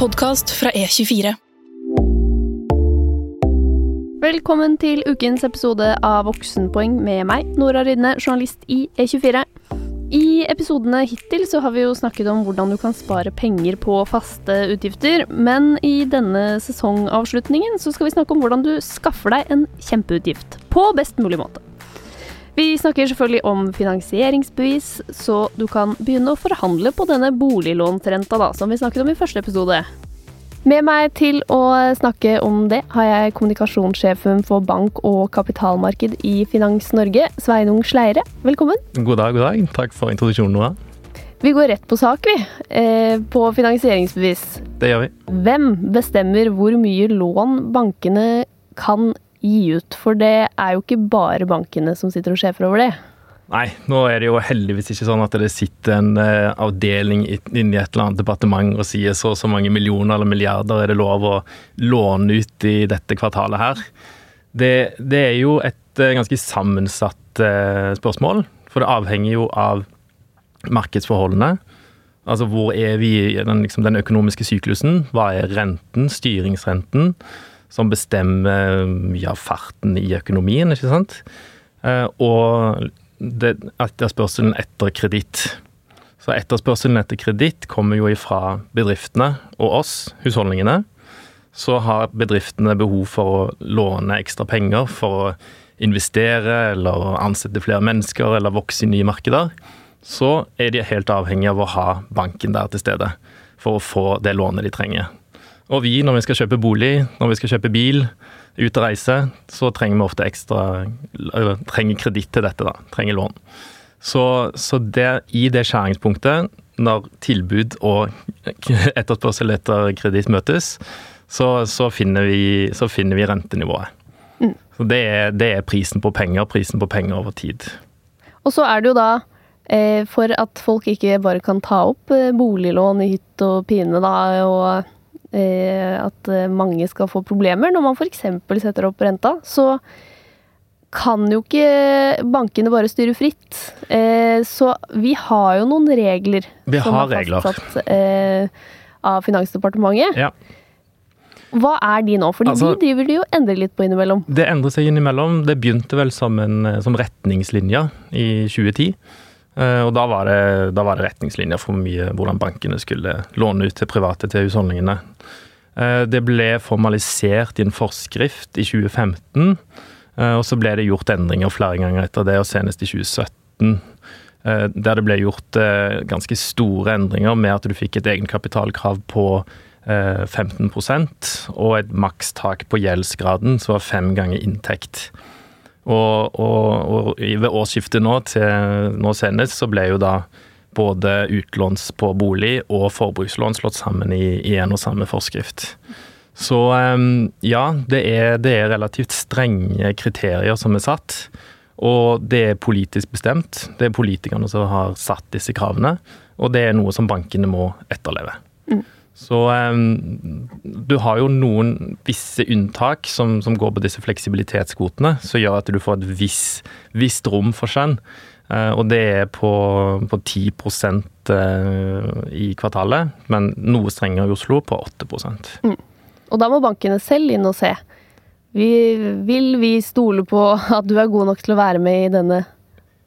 podkast fra E24. Velkommen til ukens episode av Voksenpoeng med meg, Nora Rydne, journalist i E24. I episodene hittil så har vi jo snakket om hvordan du kan spare penger på faste utgifter, men i denne sesongavslutningen så skal vi snakke om hvordan du skaffer deg en kjempeutgift på best mulig måte. Vi snakker selvfølgelig om finansieringsbevis, så du kan begynne å forhandle på denne boliglånsrenta da, som vi snakket om i første episode. Med meg til å snakke om det har jeg kommunikasjonssjefen for bank- og kapitalmarked i Finans Norge, Sveinung Sleire. Velkommen. God dag, god dag. Takk for introduksjonen, Noah. Vi går rett på sak, vi. Eh, på finansieringsbevis. Det gjør vi. Hvem bestemmer hvor mye lån bankene kan gi ut? For det er jo ikke bare bankene som sitter og sjefer over det. Nei, nå er det jo heldigvis ikke sånn at det sitter en uh, avdeling inni et eller annet departement og sier så og så mange millioner eller milliarder er det lov å låne ut i dette kvartalet her. Det, det er jo et uh, ganske sammensatt uh, spørsmål, for det avhenger jo av markedsforholdene. Altså hvor er vi i den, liksom, den økonomiske syklusen? Hva er renten, styringsrenten, som bestemmer mye av farten i økonomien, ikke sant? og det, etterspørselen etter kreditt. Så etterspørselen etter kreditt kommer jo ifra bedriftene og oss, husholdningene. Så har bedriftene behov for å låne ekstra penger for å investere eller ansette flere mennesker eller vokse i nye markeder. Så er de helt avhengig av å ha banken der til stede for å få det lånet de trenger. Og vi, når vi skal kjøpe bolig, når vi skal kjøpe bil, ut og reise, så trenger vi ofte ekstra eller, Trenger kreditt til dette, da. Trenger lån. Så, så det, i det skjæringspunktet, når tilbud og etterspørsel etter kreditt møtes, så, så, finner vi, så, finner vi, rentenivået. Mm. Så det er, det er, prisen på penger, prisen på penger over tid. Og så er det jo da eh, for at folk ikke bare kan ta opp eh, boliglån i hytt og pine, da, og at eh, mange skal få problemer når man f.eks. setter opp renta, så kan jo ikke bankene bare styre fritt. Eh, så vi har jo noen regler vi som er fastsatt av Finansdepartementet. Ja. Hva er de nå? Fordi altså, de driver de jo endrer litt på innimellom. Det endrer seg innimellom. Det begynte vel som, en, som retningslinjer i 2010. Eh, og da var, det, da var det retningslinjer for mye hvordan bankene skulle låne ut til private til husholdningene. Eh, det ble formalisert i en forskrift i 2015, eh, og så ble det gjort endringer flere ganger etter det, og senest i 2017. Der det ble gjort ganske store endringer med at du fikk et egenkapitalkrav på 15% og et makstak på gjeldsgraden som var fem ganger inntekt. Og, og, og ved årsskiftet nå, til nå senest, så ble jo da både utlåns på bolig og forbrukslån slått sammen i, i en og samme forskrift. Så ehm, ja, det er, det er, relativt strenge kriterier som er satt. Og det er politisk bestemt. Det er politikerne som har satt disse kravene. Og det er noe som bankene må etterleve. Mm. Så um, du har jo noen visse unntak som, som, går på disse fleksibilitetskvotene, som gjør at du får et visst, visst rom for skjønn. Uh, og det er på, på 10 uh, i kvartalet, men noe strengere i Oslo, på 8 mm. Og da må bankene selv inn og se. Vi, vil vi stole på at du er god nok til å være med i denne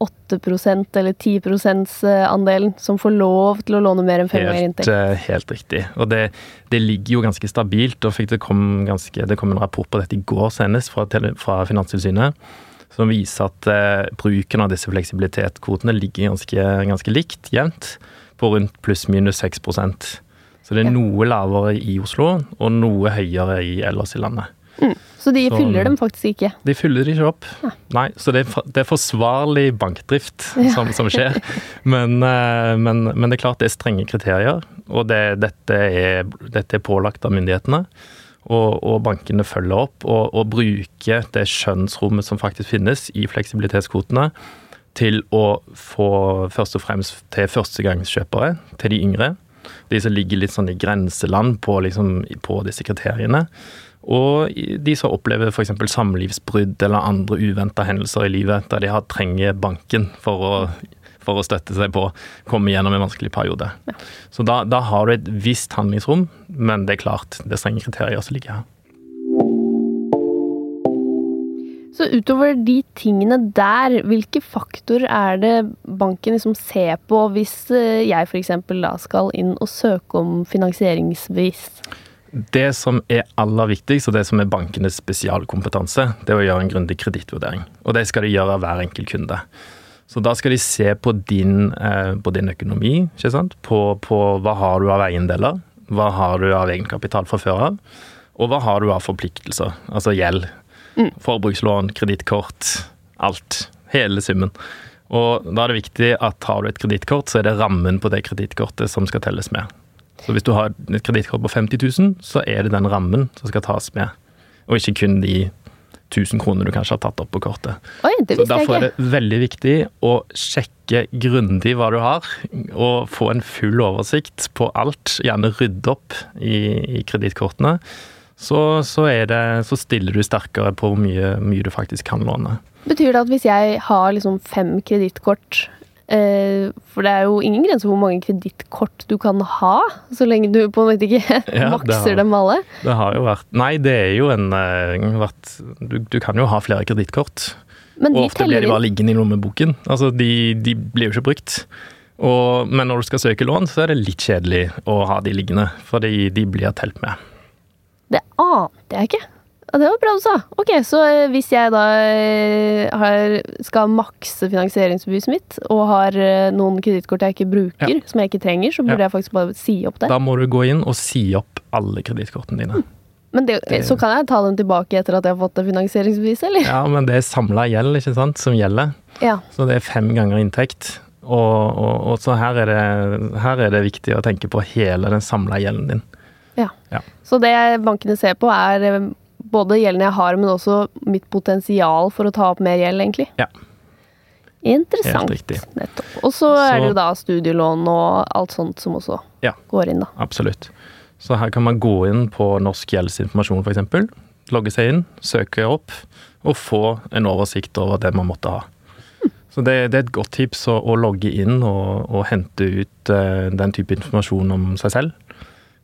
8% eller 10% andelen som får lov til å låne mer enn fem ganger inntekt. Eh, helt riktig. Og det, det, ligger jo ganske stabilt. og det kom, ganske, det kom en rapport på dette i går senest fra, fra Finanstilsynet som viser at eh, bruken av disse fleksibilitetskvotene ligger ganske, ganske likt, jevnt, på rundt pluss-minus 6% Så det er noe lavere i Oslo og noe høyere i ellers i landet. Mm. Så de så, fyller dem faktisk ikke? De fyller de ikke opp. Ja. Nei, så det er, det er forsvarlig bankdrift som, som, skjer. Men, eh, men, men, det er klart det er strenge kriterier, og det, dette, er, dette, er, pålagt av myndighetene. Og, og bankene følger opp og, og, bruker det skjønnsrommet som faktisk finnes i fleksibilitetskvotene, til å få først og fremst til førstegangskjøpere, til de yngre. De som ligger litt sånn i grenseland på, liksom, på disse kriteriene. Og de som opplever f.eks. samlivsbrudd eller andre uventa hendelser i livet, der de har trenger banken for å, for å støtte seg på, komme gjennom en vanskelig periode. Ja. Så da, da, har du et visst handlingsrom, men det er klart, det er strenge kriterier som ligger her. Så utover de tingene der, hvilke faktorer er det banken liksom ser på hvis eh, jeg f.eks. da skal inn og søke om finansieringsbevis? Det som er aller viktigst, og det som er bankenes spesialkompetanse, det er å gjøre en grundig kredittvurdering. Og det skal de gjøre av hver enkelt kunde. Så da skal de se på din, eh, på din økonomi, ikke sant? På, på, hva har du av eiendeler, hva har du av egenkapital fra før av, og hva har du av forpliktelser, altså gjeld. Mm. Forbrukslån, kredittkort, alt. Hele summen. Og da er det viktig at har du et kredittkort, så er det rammen på det kredittkortet som skal telles med. Så hvis du har et kredittkort på 50 000, så er det den rammen som skal tas med, og ikke kun de 1000 kroner du kanskje har tatt opp på kortet. Oi, det så Derfor er det veldig viktig å sjekke grundig hva du har, og få en full oversikt på alt. Gjerne rydde opp i, i kredittkortene. Så, så, så, stiller du sterkere på hvor mye, mye, du faktisk kan låne. Betyr det at hvis jeg har liksom fem kredittkort for det er jo ingen grense for hvor mange kredittkort du kan ha, så lenge du på en måte ikke ja, makser har, dem alle. Det har jo vært Nei, det er jo en eh, vært, du, du, kan jo ha flere kredittkort. Og ofte blir de bare liggende i lommeboken. Altså, de, de blir jo ikke brukt. Og, men når du skal søke lån, så er det litt kjedelig å ha de liggende, fordi de blir telt med. Det ante jeg ikke. Ja, det var bra du sa. Ok, så eh, hvis jeg da eh, har, skal makse finansieringsbeviset mitt, og har eh, noen kredittkort jeg ikke bruker, ja. som jeg ikke trenger, så burde ja. jeg faktisk bare si opp det? Da må du gå inn og si opp alle kredittkortene dine. Mm. Men det, det, Så kan jeg ta dem tilbake etter at jeg har fått det finansieringsbeviset, eller? Ja, men det er samla gjeld, ikke sant, som gjelder. Ja. Så det er fem ganger inntekt. Og, og, og så her er, det, her er det viktig å tenke på hele den samla gjelden din. Ja. ja. Så det bankene ser på, er både gjelden jeg har, men også mitt potensial for å ta opp mer gjeld, egentlig. Ja. Interessant. Helt riktig. Nettopp. Og så er det da studielån og alt sånt som også ja, går inn, da. Absolutt. Så her kan man gå inn på Norsk gjeldsinformasjon f.eks. Logge seg inn, søke opp og få en oversikt over det man måtte ha. Så det, det, er et godt tips å, å logge inn og, og hente ut uh, den type informasjon om seg selv.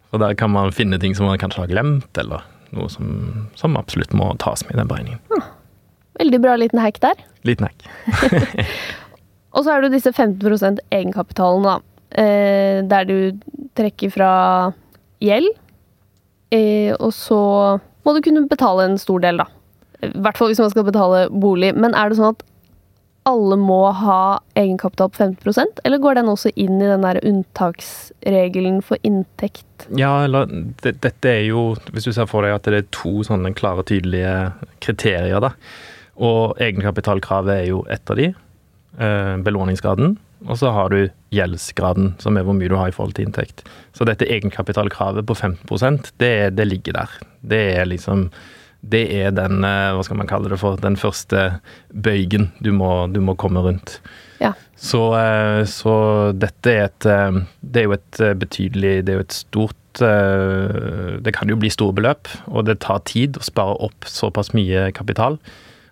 Og der kan man finne ting som man kanskje har glemt, eller noe som, som absolutt må tas med i den beregningen. Ah, veldig bra liten hack der. Liten hack. og så er det disse 15% egenkapitalen, da. Eh, der du trekker fra gjeld. Eh, og så må du kunne betale en stor del, da. I hvert fall hvis man skal betale bolig. Men er det sånn at alle må ha egenkapital på 15 eller går den også inn i den der unntaksregelen for inntekt? Ja, eller det, dette er jo Hvis du ser for deg at det er to sånne klare, tydelige kriterier, da. Og egenkapitalkravet er jo ett av de. Eh, belåningsgraden. Og så har du gjeldsgraden, som er hvor mye du har i forhold til inntekt. Så dette egenkapitalkravet på 15% det, det ligger der. Det er liksom det er den, eh, hva skal man kalle det for, den første bøygen du må, du må komme rundt. Ja. Så, eh, så, dette er et eh, Det er jo et betydelig Det er jo et stort Det kan jo bli store beløp, og det tar tid å spare opp såpass mye kapital.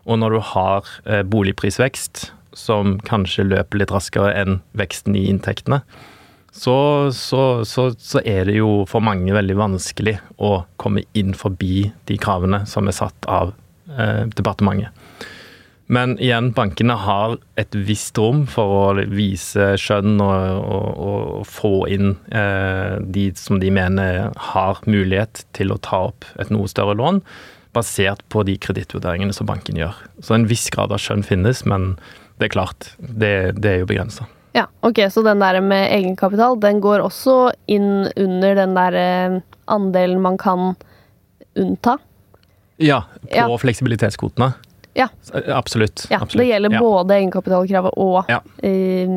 Og når du har boligprisvekst som kanskje løper litt raskere enn veksten i inntektene, så, så, så, så, er det jo for mange veldig vanskelig å komme inn forbi de kravene som er satt av eh, departementet. Men igjen, bankene har et visst rom for å vise skjønn og, og, og få inn eh, de som de mener har mulighet til å ta opp et noe større lån, basert på de kredittvurderingene som banken gjør. Så en viss grad av skjønn finnes, men det er klart, det, det er jo begrensa. Ja, ok, Så den der med egenkapital, den går også inn under den der eh, andelen man kan unnta? Ja, på ja. fleksibilitetskvotene. Ja. Eh, absolutt. Ja, absolutt. Det gjelder både egenkapitalkravet og uh,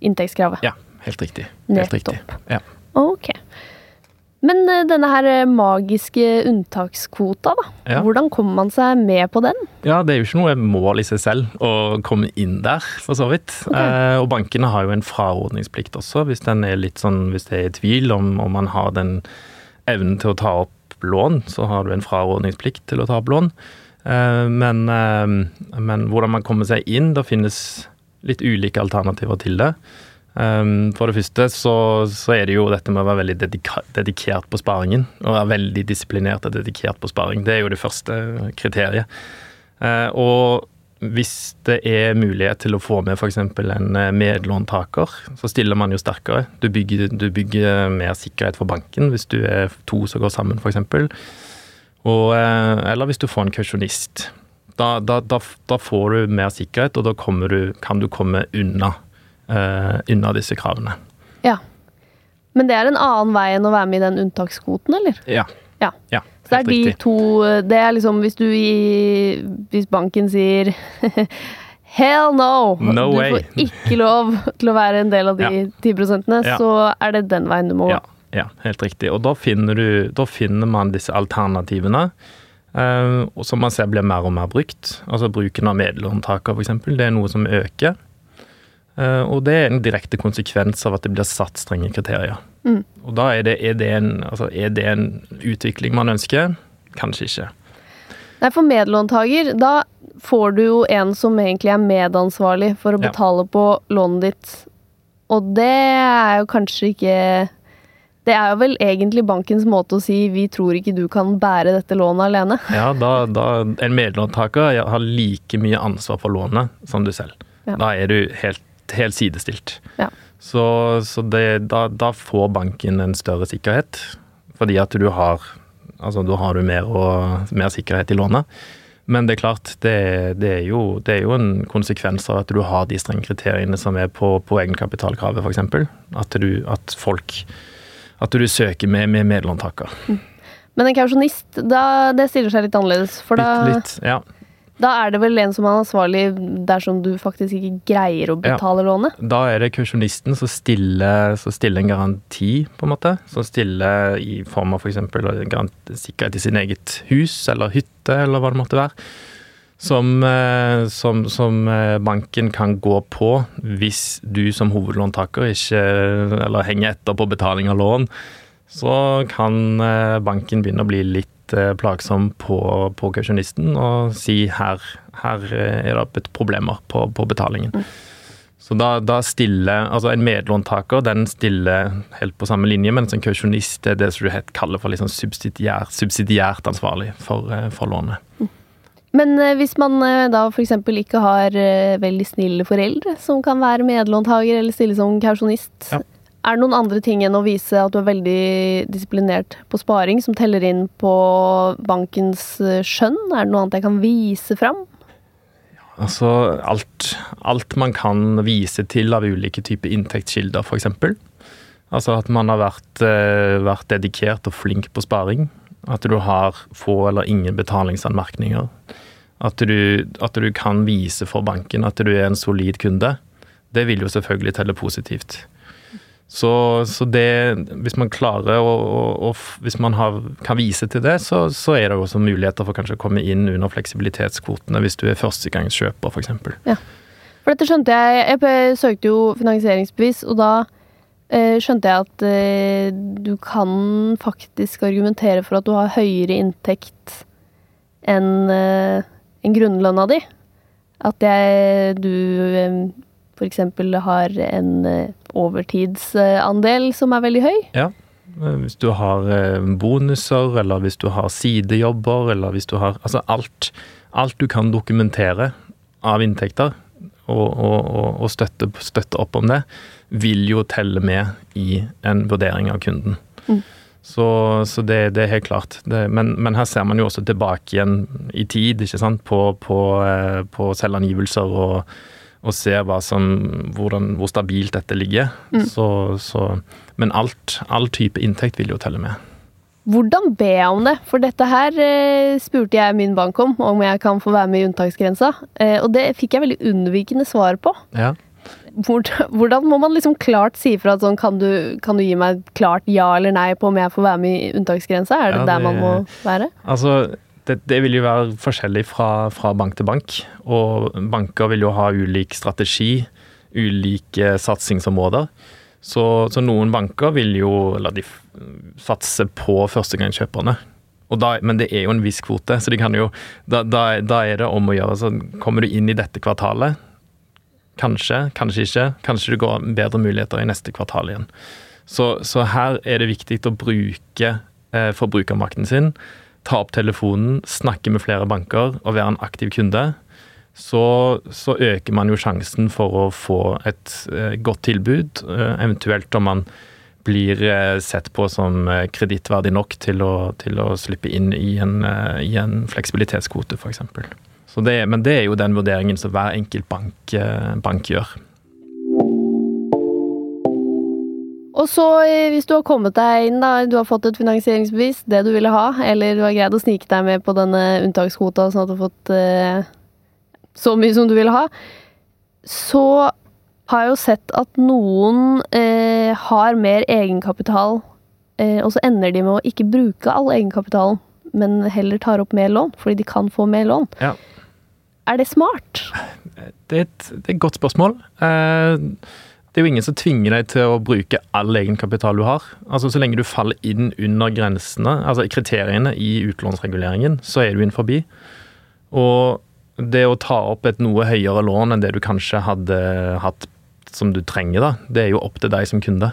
inntektskravet. Ja, helt riktig. Helt Nettopp. Riktig. Ja. Men eh, denne her eh, magiske unntakskvota, da. Ja. Hvordan kommer man seg med på den? Ja, Det er jo ikke noe mål i seg selv å komme inn der, for så vidt. Okay. Eh, og bankene har jo en frarådningsplikt også, hvis den er litt sånn, hvis det er i tvil om, om man har den evnen til å ta opp lån, så har du en frarådningsplikt til å ta opp lån. Eh, men, eh, men, hvordan man kommer seg inn Det finnes Litt ulike alternativer til det. Um, for det første så, så, er det jo dette med å være veldig dedikert på sparingen. Å være veldig disiplinert og dedikert på sparing. Det er jo det første kriteriet. Uh, og hvis det er mulighet til å få med f.eks. en eh, medlåntaker, så stiller man jo sterkere. Du bygger, du bygger, mer sikkerhet for banken hvis du er to som går sammen, f.eks. Eller hvis du får en kausjonist. Da, da, da, da, får du mer sikkerhet, og da du, kan du komme unna uh, unna disse kravene. Ja. Men det er en annen vei enn å være med i den unntakskvoten, eller? Ja. ja. ja så det er de to Det er liksom hvis du i Hvis banken sier Hell no! no du way. får ikke lov til å være en del av de ja. prosentene, ja. så er det den veien du må gå. Ja. ja, helt riktig. Og da finner, du, da finner man disse alternativene. Uh, som man ser blir mer og mer brukt. Altså Bruken av medlåntaker, f.eks. Det er noe som øker. Eh, og det er en direkte konsekvens av at det blir satt strenge kriterier. Mm. Og da er det, er, det en, altså er det, en, utvikling man ønsker? Kanskje ikke. Nei, for medlåntaker, da får du jo en som egentlig er medansvarlig for å betale ja. på lånet ditt. Og det er jo kanskje ikke Det er jo vel egentlig bankens måte å si 'vi tror ikke du kan bære dette lånet alene'. Ja, da, da en medlåntaker har like mye ansvar for lånet som du selv. Ja. Da er du helt helt sidestilt. Ja. Så, så det, da, da, får banken en større sikkerhet, fordi at du har Altså, da har du mer, og, mer sikkerhet i lånet. Men det er klart, det, det, er jo, det, er jo, en konsekvens av at du har de strenge kriteriene som er på, på egenkapitalkravet, f.eks. At, at folk At du søker med, med medlåntaker. Mm. Men en kausjonist, det stiller seg litt annerledes, for da litt, litt, ja. Da er det vel en som er ansvarlig dersom du faktisk ikke greier å betale ja. lånet? Da er det kausjonisten som stiller, som stiller, en garanti, på en måte. Som stiller i form av f.eks. For sikkerhet i sin eget hus eller hytte, eller hva det måtte være. Som, eh, som, som, eh, banken kan gå på hvis du som hovedlåntaker ikke eller henger etter på betaling av lån. Så kan eh, banken begynne å bli litt Eh, plagsom på, på kausjonisten og si her, her er det problemer på, på betalingen. Mm. Så da, da, stiller Altså en medlåntaker den stiller helt på samme linje, mens en kausjonist er det som du kaller for liksom subsidiær, subsidiært ansvarlig for, eh, for lånet. Mm. Men eh, hvis man da f.eks. ikke har veldig snille foreldre som kan være medlåntaker eller stille som kausjonist, ja. Er det noen andre ting enn å vise at du er veldig disiplinert på sparing, som teller inn på bankens eh, skjønn? Er det noe annet jeg kan vise fram? Altså alt, alt man kan vise til av ulike typer inntektskilder, f.eks. Altså at man har vært, eh, vært, dedikert og flink på sparing. At du har få eller ingen betalingsanmerkninger. At du, at du kan vise for banken at du er en solid kunde. Det vil jo selvfølgelig telle positivt. Så, så, det Hvis man klarer å, og, Hvis man har, kan vise til det, så, så, er det også muligheter for kanskje å komme inn under fleksibilitetskvotene hvis du er førstegangskjøper, f.eks. Ja. For dette skjønte jeg Jeg søkte jo finansieringsbevis, og da eh, skjønte jeg at eh, du kan faktisk argumentere for at du har høyere inntekt enn eh, en grunnlønna di. At jeg, du eh, f.eks. har en eh, overtidsandel som er veldig høy. Ja. Hvis du har eh, bonuser, eller hvis du har sidejobber, eller hvis du har Altså alt, alt du kan dokumentere av inntekter, og, og, og støtte, støtte, opp om det, vil jo telle med i en vurdering av kunden. Mm. Så, så det, det, er helt klart. Det, men, men, her ser man jo også tilbake igjen i tid, ikke sant, på, på, eh, på selvangivelser og og ser som, hvordan, hvor stabilt dette ligger. Mm. Så, så, men alt, all type inntekt vil jo telle med. Hvordan ber jeg om det? For dette her eh, spurte jeg min bank om, om jeg kan få være med i unntaksgrensa. Eh, og det fikk jeg veldig unnvikende svar på. Ja. Hvordan, hvordan må man liksom klart si fra at sånn kan du, kan du, gi meg klart ja eller nei på om jeg får være med i unntaksgrensa? Er det, ja, det der man må være? Altså, det, det, vil jo være forskjellig fra, fra, bank til bank. Og banker vil jo ha ulik strategi, ulike satsingsområder. Så, så noen banker vil jo la de satse på førstegangskjøperne. Da, men det er jo en viss kvote, så jo, da, da, da er det om å gjøre. Så kommer du inn i dette kvartalet, Kanskje, kanskje ikke. Kanskje det går bedre muligheter i neste kvartal igjen. Så, så her er det viktig å bruke eh, forbrukermakten sin. Ta opp telefonen, snakke med flere banker og være en aktiv kunde. Så, så øker man jo sjansen for å få et eh, godt tilbud, eh, eventuelt om man blir eh, sett på som eh, kredittverdig nok til å, til å, slippe inn i en, eh, i en fleksibilitetskvote, f.eks. Men det er jo den vurderingen som hver enkelt bank, bank gjør. Og så, hvis du har kommet deg inn, da, du har fått et finansieringsbevis, det du ville ha, eller du har greid å snike deg med på denne unntakskvota sånn at du har fått eh, så mye som du ville ha, så har jeg jo sett at noen eh, har mer egenkapital, eh, og så ender de med å ikke bruke all egenkapitalen, men heller tar opp mer lån, fordi de kan få mer lån. Ja. Er det smart? Det er et, det er et godt spørsmål. Eh, det er jo ingen som tvinger deg til å bruke all egenkapital du har. Altså Så lenge du faller inn under grensene, altså kriteriene i utlånsreguleringen, så er du inn forbi. Og det å ta opp et noe høyere lån enn det du kanskje hadde hatt som du trenger, da, det er jo opp til deg som kunde.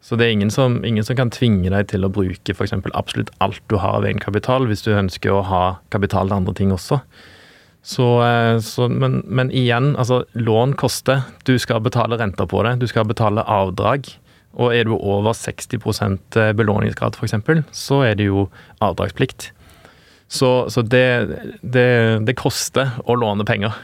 Så det er ingen som, ingen som kan tvinge deg til å bruke f.eks. absolutt alt du har av egenkapital, hvis du ønsker å ha kapital til andre ting også. Så, eh, så, men, men, igjen, altså lån koster. Du skal betale renter på det. Du skal betale avdrag. Og er du over 60 eh, belåningsgrad f.eks., så er det jo avdragsplikt. Så, så det, det, det koster å låne penger.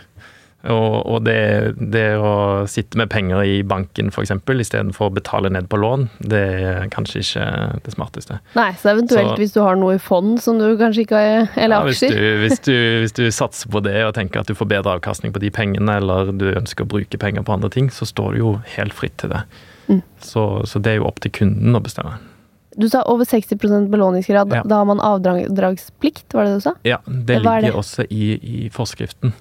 Og, og det, det, å sitte med penger i banken f.eks. istedenfor å betale ned på lån, det er kanskje ikke det smarteste. Nei, så eventuelt så, hvis du har noe i fond som du kanskje ikke har, eller ja, aksjer? Hvis du, hvis, du, hvis du, satser på det og tenker at du får bedre avkastning på de pengene, eller du ønsker å bruke penger på andre ting, så står du jo helt fritt til det. Mm. Så, så det er jo opp til kunden å bestemme. Du sa over 60 belåningsgrad. Ja. Da har man avdragsplikt, var det du sa? Ja, det ligger det? også i, i forskriften.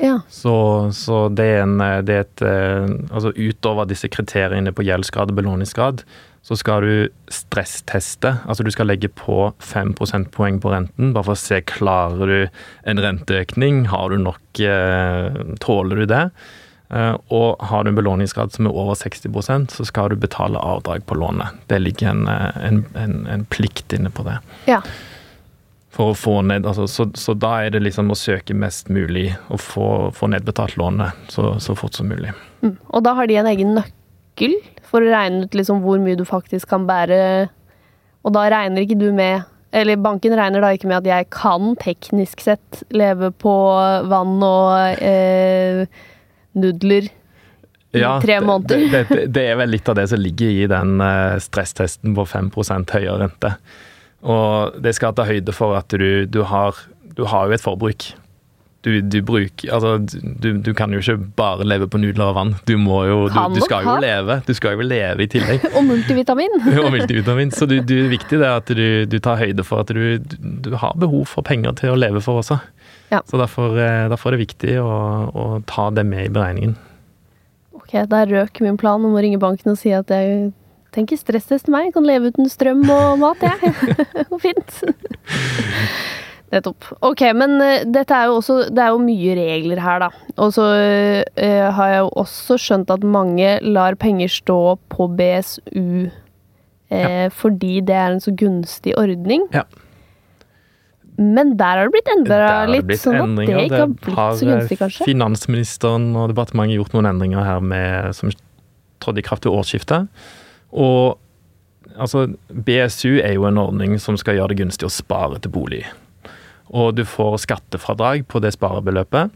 Ja. Så, så, det er en det er et eh, Altså utover disse kriteriene på gjeldsgrad og belåningsgrad, så skal du stressteste. Altså du skal legge på 5 prosentpoeng på renten, bare for å se klarer du en renteøkning. Har du nok eh, Tåler du det? Eh, og har du en belåningsgrad som er over 60% så skal du betale avdrag på lånet. Det ligger en, eh, en, en, en plikt inne på det. Ja. For å få ned, altså, så, så, da er det liksom å søke mest mulig og få, få nedbetalt lånet så, så, fort som mulig. Mm. Og da har de en egen nøkkel for å regne ut liksom hvor mye du faktisk kan bære. Og da regner ikke du med eller banken regner da ikke med at jeg kan teknisk sett leve på vann og eh, nudler i ja, tre måneder. Det, det, det, er vel litt av det som ligger i den eh, stresstesten på 5% høyere rente. Og det skal ta høyde for at du, du, har, du har jo et forbruk. Du, du, bruker Altså, du, du, kan jo ikke bare leve på nudler og vann. Du må jo Du, skal jo leve. Du skal jo leve i tillegg. og multivitamin. og multivitamin. Så det er viktig det at du, tar høyde for at du, har behov for penger til å leve for også. Ja. Så derfor, eh, derfor, er det viktig å, å, ta det med i beregningen. Ok, der røk min plan om å ringe banken og si at jeg tenker stresstest meg. Jeg kan leve uten strøm og mat, jeg. Fint. Nettopp. Ok, men uh, dette er jo også Det er jo mye regler her, da. Og så uh, har jeg jo også skjønt at mange lar penger stå på BSU uh, ja. fordi det er en så gunstig ordning. Ja. Men der har det blitt endra litt, blitt sånn at det ikke har blitt har så gunstig, kanskje? Finansministeren og departementet gjort noen endringer her med, som trådte i kraft ved årsskiftet. Og altså, BSU er jo en ordning som skal gjøre det gunstig å spare til bolig. Og du får skattefradrag på det sparebeløpet.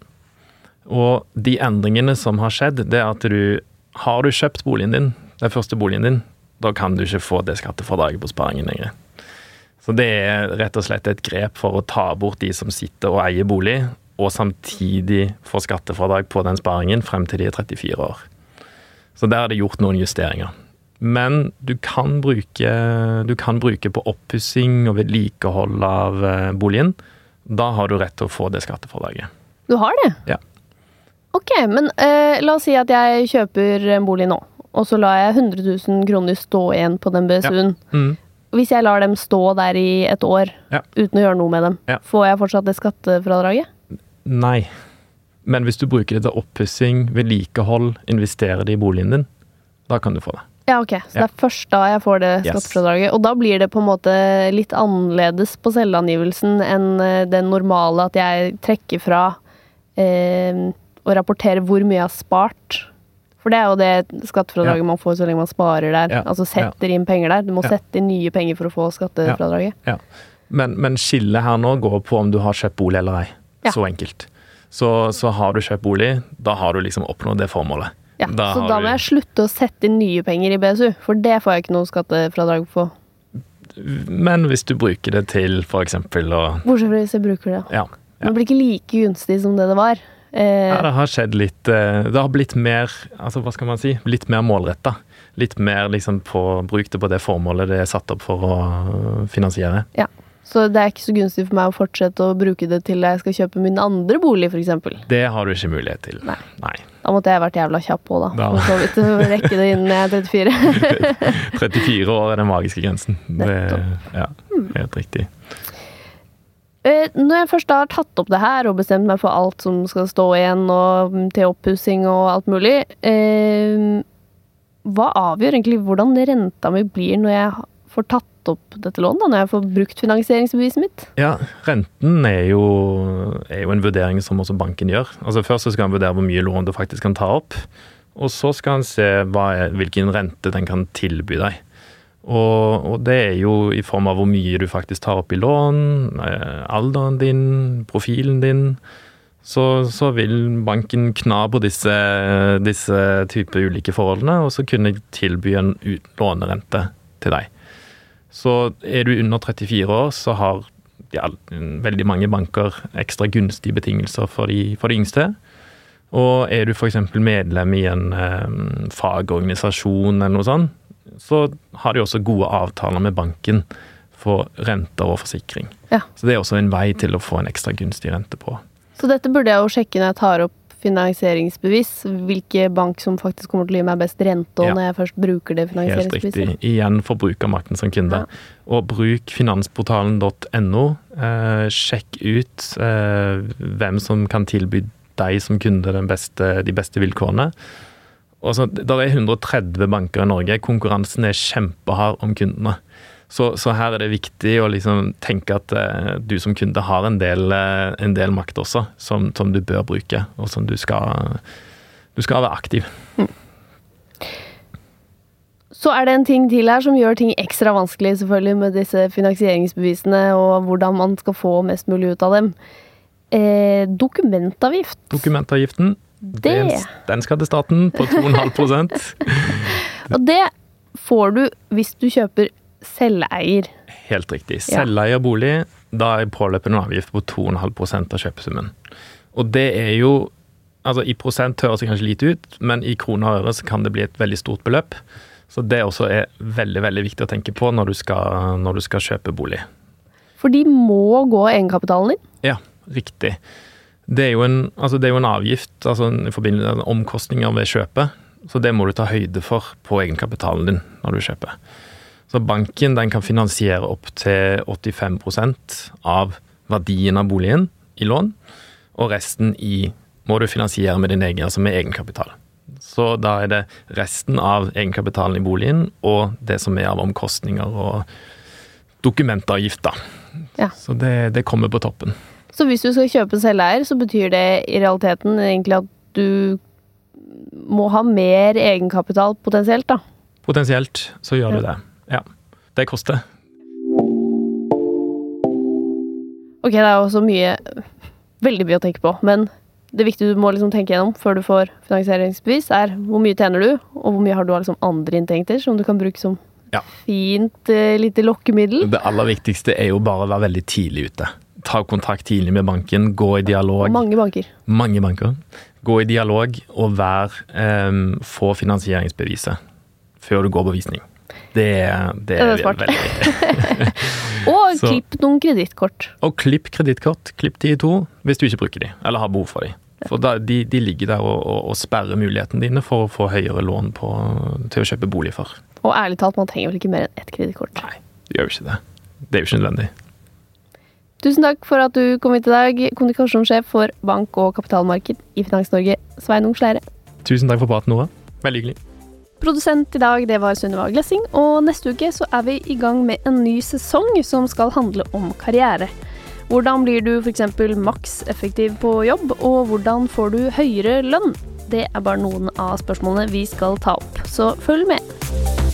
Og de endringene som har skjedd, det er at du Har du kjøpt boligen din, den første boligen din, da kan du ikke få det skattefradraget på sparingen lenger. Så det er rett og slett et grep for å ta bort de som sitter og eier bolig, og samtidig få skattefradrag på den sparingen frem til de er 34 år. Så der er det gjort noen justeringer. Men du kan bruke, du kan bruke på oppussing og vedlikehold av eh, boligen. Da har du rett til å få det skattefradraget. Du har det? Ja. Ok, men eh, la oss si at jeg kjøper en bolig nå, og så lar jeg 100 000 kroner stå igjen på den BSU-en. Ja. Mm. Hvis jeg lar dem stå der i et år ja. uten å gjøre noe med dem, ja. får jeg fortsatt det skattefradraget? Nei. Men hvis du bruker det til oppussing, vedlikehold, investere det i boligen din, da kan du få det. Ja, ok. Så Ja. det er først da jeg får det Yes. skattefradraget. Og da blir det på en måte litt annerledes på selvangivelsen enn det den normale at jeg trekker fra eh, og rapporterer hvor mye jeg har spart. For det er jo det skattefradraget man får så lenge man sparer der. Ja. Altså setter inn penger der. Du må Ja. sette inn nye penger for å få skattefradraget. Men, men skillet her nå går på om du har kjøpt bolig eller ei. Ja. Så enkelt. Så, så har du kjøpt bolig, da har du liksom oppnådd det formålet. Ja, Da så da da du- må jeg slutte å sette inn nye penger i BSU, for det får jeg ikke noe skattefradrag på. Men hvis du bruker det til f.eks. å Bortsett fra hvis jeg bruker det. ja, ja. Det blir ikke like gunstig som det det var. Eh, ja, det har skjedd litt eh, Det har blitt mer altså hva skal man si, litt mer målretta. Litt mer liksom på Bruk det på det formålet det er satt opp for å finansiere. Ja, Så det er ikke så gunstig for meg å fortsette å bruke det til jeg skal kjøpe min andre bolig, f.eks. Det har du ikke mulighet til. Nei. Nei. Da måtte jeg vært jævla kjapp på, da. Da. For så vidt rekke det innen jeg er 34. 34 år er den magiske grensen. Det, ja, helt riktig. Eh, Når jeg først har tatt opp det her og bestemt meg for alt som skal stå igjen, og mm, til oppussing og alt mulig, eh, hva avgjør egentlig hvordan renta mi blir når jeg får tatt opp dette lånet? Når jeg får brukt finansieringsbeviset mitt? Ja, renten er jo, er jo en vurdering som også banken gjør. Altså Først så skal han vurdere hvor mye lån du faktisk kan ta opp. Og så skal han se er, hvilken rente den kan tilby deg. Og, og det er jo i form av hvor mye du faktisk tar opp i lån, eh, alderen din, profilen din. Så, så vil banken kna på disse, disse typer ulike forholdene, og så kunne tilby en lånerente til deg. Så er du under 34 år, så har ja, veldig mange banker ekstra gunstige betingelser for de, for de yngste. Og er du f.eks. medlem i en eh, fagorganisasjon eller noe sånt, så har de også gode avtaler med banken for renter og forsikring. Ja. Så det er også en vei til å få en ekstra gunstig rente på. Så dette burde jeg jo sjekke når jeg tar opp finansieringsbevis. Hvilke bank som faktisk kommer til å gi meg best rente, Ja. når jeg først bruker det finansieringsbeviset. Helt riktig. Igjen forbrukermakten som kunde. Og bruk finansportalen.no. Eh, sjekk ut eh, hvem som kan tilby deg som kunde den beste, de beste vilkårene. Og Det er 130 banker i Norge. Konkurransen er kjempehard om kundene. Så, så her er det viktig å liksom tenke at eh, du som kunde har en del, eh, en del makt også, som, som du bør bruke, og som du skal, du skal være aktiv. Så er det en ting til her som gjør ting ekstra vanskelig, selvfølgelig, med disse finansieringsbevisene, og hvordan man skal få mest mulig ut av dem. Eh, dokumentavgift. Dokumentavgiften, Det. den, den skal til staten på 2,5% Og det får du hvis du kjøper selveier. Helt riktig. Selveierbolig, bolig, da er påløpende avgift på 2,5% av kjøpesummen. Og det er jo Altså, i prosent høres det kanskje lite ut, men i kroner og øre så kan det bli et veldig stort beløp. Så det også er veldig, veldig viktig å tenke på når du skal, når du skal kjøpe bolig. For de må gå egenkapitalen din. Ja, riktig. Det er jo en, altså det er jo en avgift, altså en i forbindelse med omkostninger ved kjøpet. Så det må du ta høyde for på egenkapitalen din når du kjøper. Så banken den kan finansiere opp til 85% av verdien av boligen i lån, og resten i, må du finansiere med din egen, altså med egenkapital. Så da er det resten av egenkapitalen i boligen og det som er av omkostninger og dokumentavgift, da. Ja. Så det, det kommer på toppen. Så hvis du skal kjøpe selveier, så betyr det i realiteten egentlig at du må ha mer egenkapital potensielt, da. Potensielt så gjør du det. Ja. Det koster. Ok, det er jo så mye Veldig mye å tenke på, men det viktige du må liksom tenke gjennom før du får finansieringsbevis, er hvor mye tjener du, og hvor mye har du av liksom andre inntekter som du kan bruke som Ja. fint eh, lite lokkemiddel. Det aller viktigste er jo bare å være veldig tidlig ute. Ta kontakt tidlig med banken, gå i dialog. Og mange banker. Mange banker. Gå i dialog og vær, um, få finansieringsbeviset før du går på visning. Det, det det er smart. veldig. Og Så- klipp noen kredittkort. Og klipp kredittkort. Klipp de i to hvis du ikke bruker de, eller har behov for de. For da, de, de ligger der og, og, og sperrer mulighetene dine for å få høyere lån på, til å kjøpe bolig for. Og ærlig talt, man trenger vel ikke mer enn ett kredittkort. Nei, det gjør jo ikke det. Det er jo ikke nødvendig. Tusen takk for at du kom hit i dag, kommunikasjonssjef for bank- og kapitalmarked i Finans-Norge, Sveinung Sleire. Tusen takk for praten, Nora. Veldig hyggelig. Produsent i dag, det var Sunniva Glessing, og neste uke så er vi i gang med en ny sesong som skal handle om karriere. Hvordan blir du f.eks. maks effektiv på jobb, og hvordan får du høyere lønn? Det er bare noen av spørsmålene vi skal ta opp, så følg med.